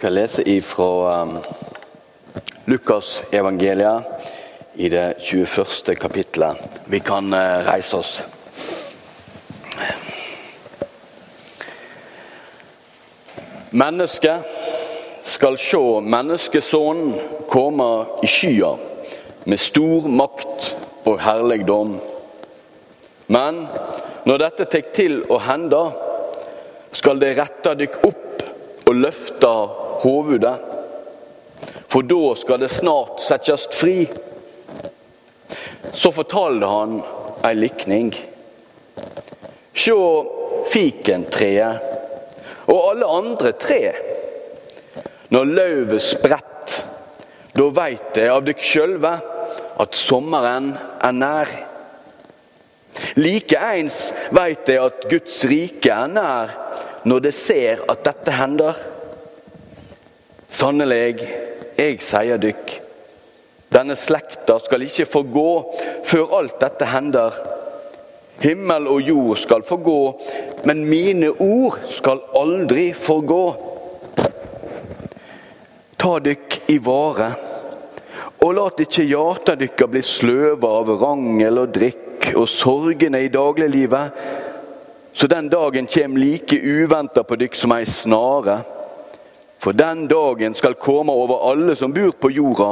skal lese ifra um, Lukas evangeliet i det 21. kapittelet. Vi kan uh, reise oss. Mennesket skal se menneskesonen komme i skya med stor makt og herligdom. Men når dette tek til å hende, skal det rette dykk opp og løfte hovudet. For da skal det snart settes fri. Så fortalte han ei likning. Sjå fikentreet og alle andre tre. Når løvet spredt, da veit de av dykk sjølve at sommeren er nær. Likeeins veit de at Guds rike er nær når de ser at dette hender. Sannelig, jeg sier dykk, denne slekta skal ikke få gå før alt dette hender. Himmel og jord skal få gå, men mine ord skal aldri få gå. Ta dykk i vare, og lat ikke hjarta bli sløva av rangel og drikk og sorgene i dagliglivet, så den dagen kjem like uventa på dykk som ei snare. For den dagen skal komme over alle som bor på jorda.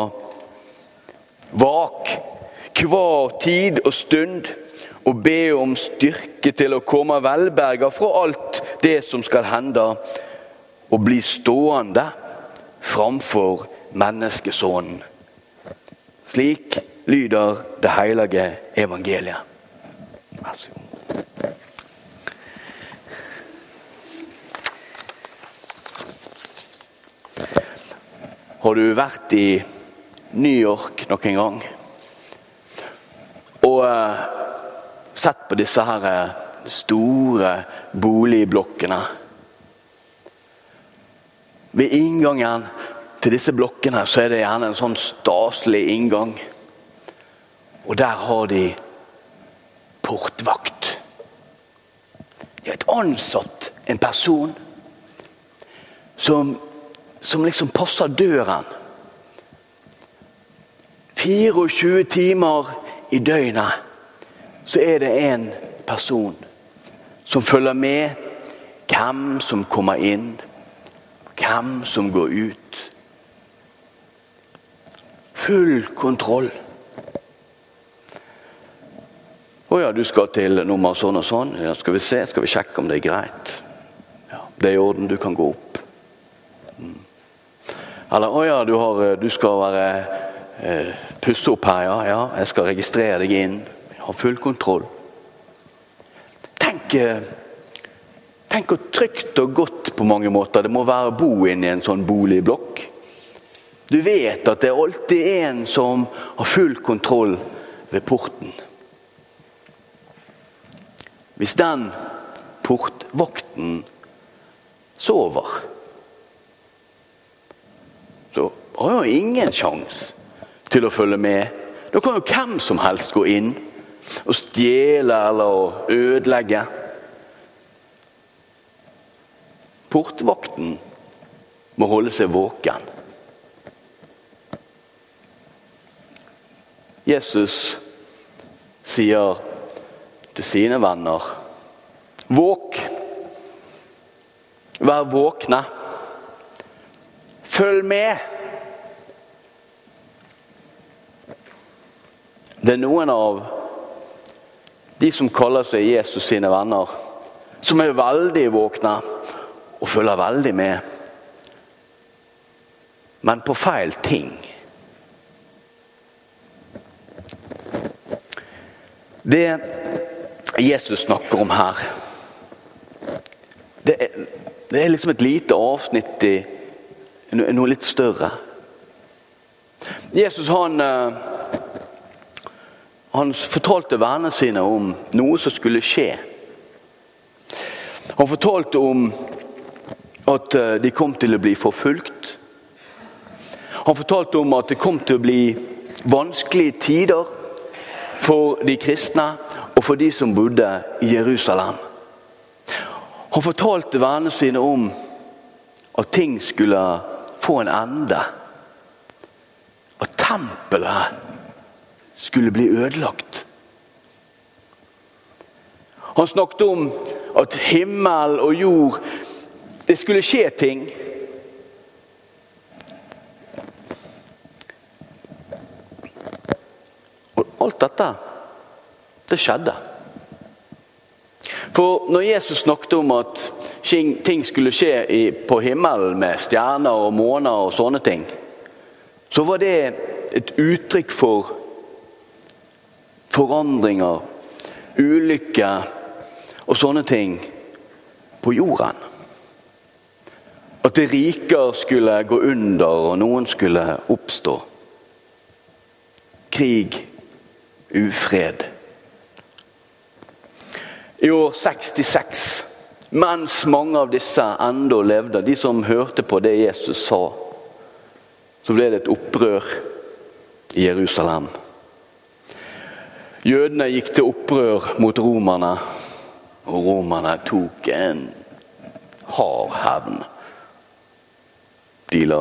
Vak hver tid og stund og be om styrke til å komme velberga fra alt det som skal hende, og bli stående framfor menneskesonen. Slik lyder det hellige evangeliet. Vær så god. Har du vært i New York noen gang? Og uh, sett på disse her uh, store boligblokkene? Ved inngangen til disse blokkene så er det gjerne en sånn staselig inngang. Og der har de portvakt. De har ansatt en person som som liksom passer døren. 24 timer i døgnet så er det en person som følger med hvem som kommer inn, hvem som går ut. Full kontroll. Å ja, du skal til nummer sånn og sånn. Ja, skal vi se, skal vi sjekke om det er greit? Ja, det er i orden, du kan gå opp. Eller 'Å ja, du, har, du skal være eh, pusse opp her, ja. ja. Jeg skal registrere deg inn. Jeg har full kontroll. Tenk, tenk hvor trygt og godt på mange måter det må være å bo inn i en sånn boligblokk. Du vet at det er alltid en som har full kontroll ved porten. Hvis den portvakten sover så har jo ingen sjanse til å følge med. Da kan jo hvem som helst gå inn og stjele eller ødelegge. Portvakten må holde seg våken. Jesus sier til sine venner Våk! Vær våkne! Følg med! Det er noen av de som kaller seg Jesus sine venner, som er veldig våkne og følger veldig med. Men på feil ting. Det Jesus snakker om her, det er, det er liksom et lite avsnitt i noe litt større. Jesus han, han fortalte vennene sine om noe som skulle skje. Han fortalte om at de kom til å bli forfulgt. Han fortalte om at det kom til å bli vanskelige tider for de kristne og for de som bodde i Jerusalem. Han fortalte vennene sine om at ting skulle få en ende. At tempelet skulle bli ødelagt. Han snakket om at himmel og jord Det skulle skje ting. Og alt dette, det skjedde. For når Jesus snakket om at ting skulle skje på himmelen med stjerner og måner og sånne ting, så var det et uttrykk for forandringer, ulykker og sånne ting på jorden. At det riker skulle gå under, og noen skulle oppstå. Krig, ufred. I år 66, mens mange av disse enda levde, de som hørte på det Jesus sa, så ble det et opprør i Jerusalem. Jødene gikk til opprør mot romerne, og romerne tok en hard hevn. De la,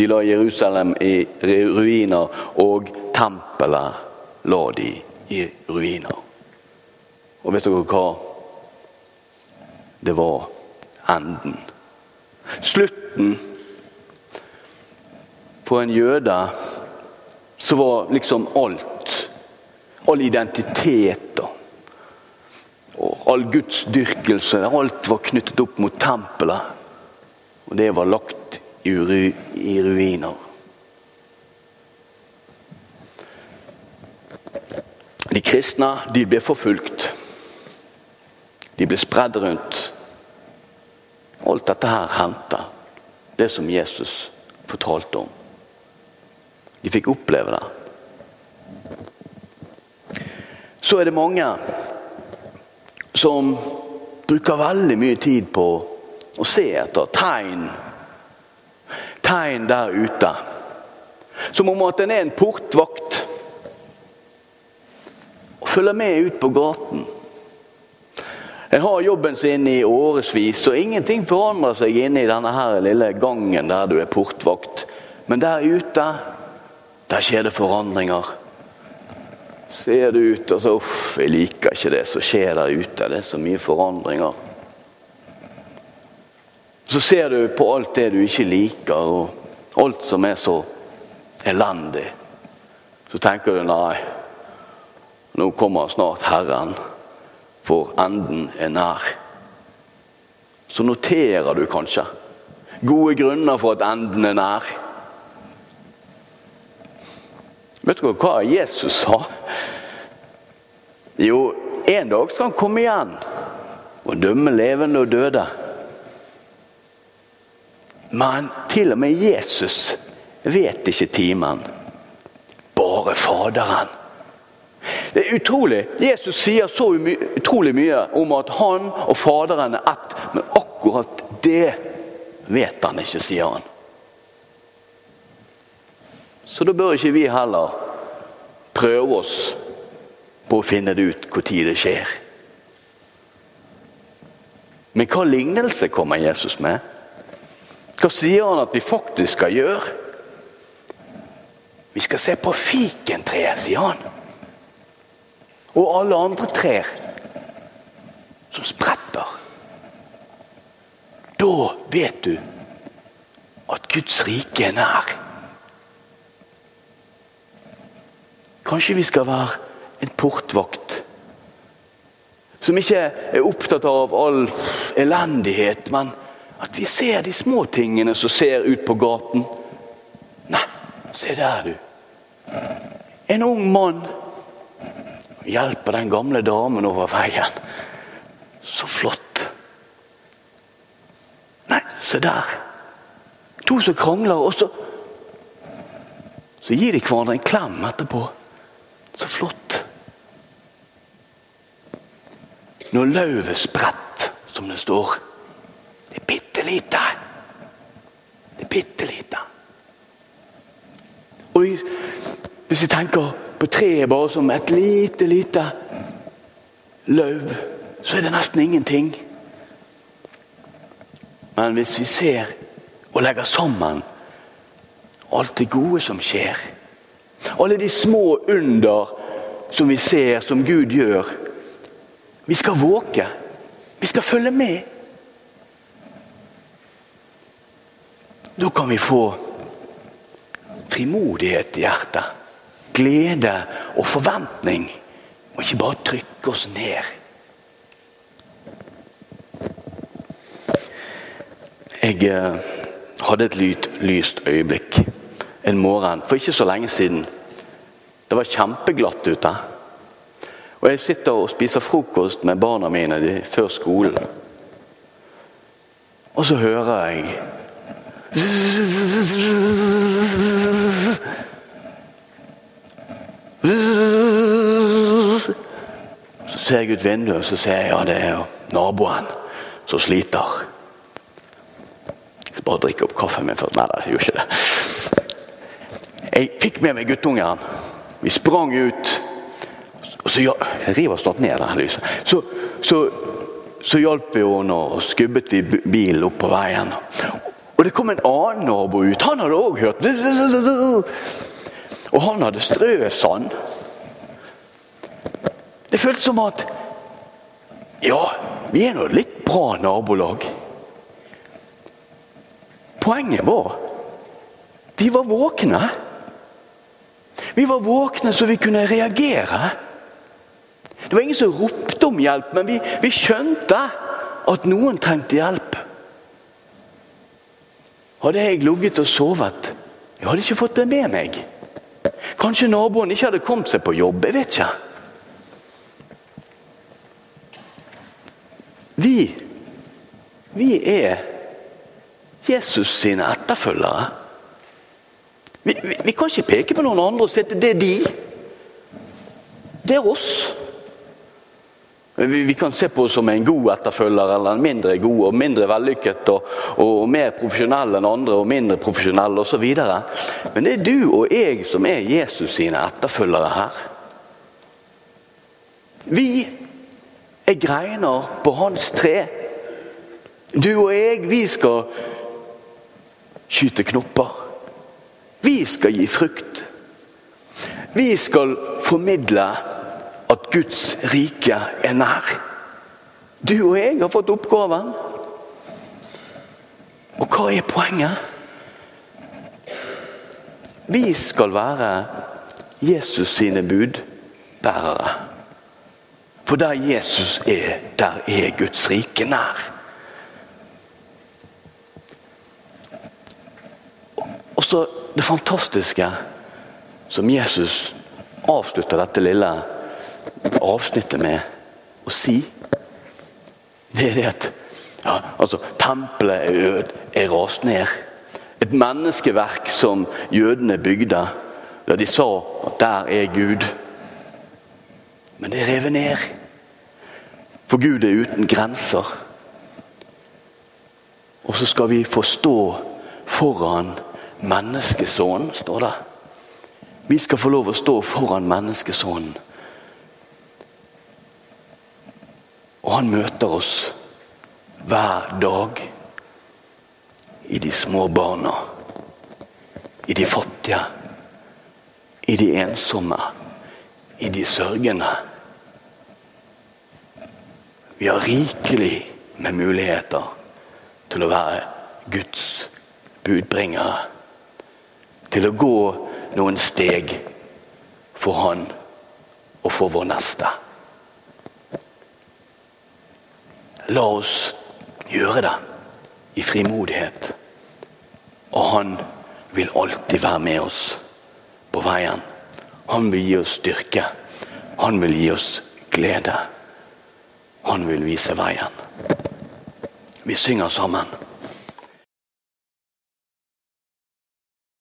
de la Jerusalem i ruiner, og tempelet la de i ruiner. Og vet dere hva? Det var enden. Slutten på en jøde så var liksom alt All identitet og, all gudsdyrkelse Alt var knyttet opp mot tempelet. Og det var lagt i, ru, i ruiner. De kristne de ble forfulgt. De ble spredd rundt. Alt dette her hendte. Det som Jesus fortalte om. De fikk oppleve det. Så er det mange som bruker veldig mye tid på å se etter tegn. Tegn der ute. Som om at en er en portvakt. Og følger med ut på gaten. En har jobben sin i årevis, og ingenting forandrer seg inne i denne her lille gangen der du er portvakt. Men der ute, der skjer det forandringer. Ser du ut og så Uff, jeg liker ikke det som skjer der ute. Det er så mye forandringer. Så ser du på alt det du ikke liker, og alt som er så elendig. Så tenker du nei, nå kommer snart Herren for enden er nær. Så noterer du kanskje gode grunner for at enden er nær. Vet du hva Jesus sa? Jo, en dag skal han komme igjen og dømme levende og døde. Men til og med Jesus vet ikke timen. Bare Faderen. Det er utrolig. Jesus sier så utrolig mye om at han og Faderen er ett, men akkurat det vet han ikke, sier han. Så da bør ikke vi heller prøve oss på å finne det ut når det skjer. Men hva lignelse kommer Jesus med? Hva sier han at vi faktisk skal gjøre? Vi skal se på fikentreet, sier han og alle andre trær som spretter. Da vet du at Guds rike er nær. Kanskje vi skal være en portvakt som ikke er opptatt av all elendighet, men at vi ser de små tingene som ser ut på gaten. Nei, se der, du. En ung mann hjelper den gamle damen over veien. Så flott. Nei, se der. To som krangler, og så Så gir de hverandre en klem etterpå. Så flott. Når løvet spredt, som det står Det er bitte lite. Det er bitte lite. Og hvis vi tenker på treet bare som et lite, lite løv, så er det nesten ingenting. Men hvis vi ser og legger sammen alt det gode som skjer. Alle de små under som vi ser, som Gud gjør. Vi skal våke. Vi skal følge med. Da kan vi få frimodighet i hjertet. Glede og forventning. Og ikke bare trykke oss ned. Jeg eh, hadde et lyst øyeblikk en morgen for ikke så lenge siden. Det var kjempeglatt ute. Og Jeg sitter og spiser frokost med barna mine før skolen. Og så hører jeg Så ser jeg ut vinduet så ser jeg ja, det er naboen som sliter. Jeg skal bare drikke opp kaffen min først. Nei, jeg gjorde ikke det. Jeg fikk med meg guttungen. Vi sprang ut. Og så Jeg river snart ned det lyset. Så, så, så hjalp vi henne, og skubbet vi bilen opp på veien. Og det kom en annen nabo ut. Han hadde òg hørt. Og han hadde strøsand. Det føltes som at Ja, vi er nå litt bra nabolag. Poenget var vi var våkne. Vi var våkne så vi kunne reagere. Det var ingen som ropte om hjelp, men vi, vi skjønte at noen trengte hjelp. Hadde jeg ligget og sovet, jeg hadde ikke fått det med meg. Kanskje naboen ikke hadde kommet seg på jobb. Jeg vet ikke. Vi, vi er Jesus sine etterfølgere. Vi, vi, vi, kan ikke peke på noen andre og si at det er de. Det er oss. Vi, vi kan se på oss som en god etterfølger eller en mindre god og mindre vellykket og, og mer profesjonell enn andre og mindre profesjonell osv. Men det er du og jeg som er Jesus sine etterfølgere her. Vi er greiner på hans tre. Du og jeg, vi skal skyte knopper. Vi skal gi frukt. Vi skal formidle at Guds rike er nær. Du og jeg har fått oppgaven. Og hva er poenget? Vi skal være Jesus sine budbærere. For der Jesus er, der er Guds rike nær. Og så det fantastiske som Jesus avslutter dette lille avsnittet med å si, det er det at ja, altså, tempelet er, ød, er rast ned. Et menneskeverk som jødene bygde, da de sa at der er Gud. Men det er revet ned. For Gud er uten grenser. Og så skal vi få stå foran menneskesonen, står det. Vi skal få lov å stå foran menneskesonen. Og han møter oss hver dag i de små barna, i de fattige, i de ensomme, i de sørgende. Vi har rikelig med muligheter til å være Guds budbringere. Til å gå noen steg for Han og for vår neste. La oss gjøre det i frimodighet. Og han vil alltid være med oss på veien. Han vil gi oss styrke. Han vil gi oss glede. Han vil vise veien. Vi synger sammen.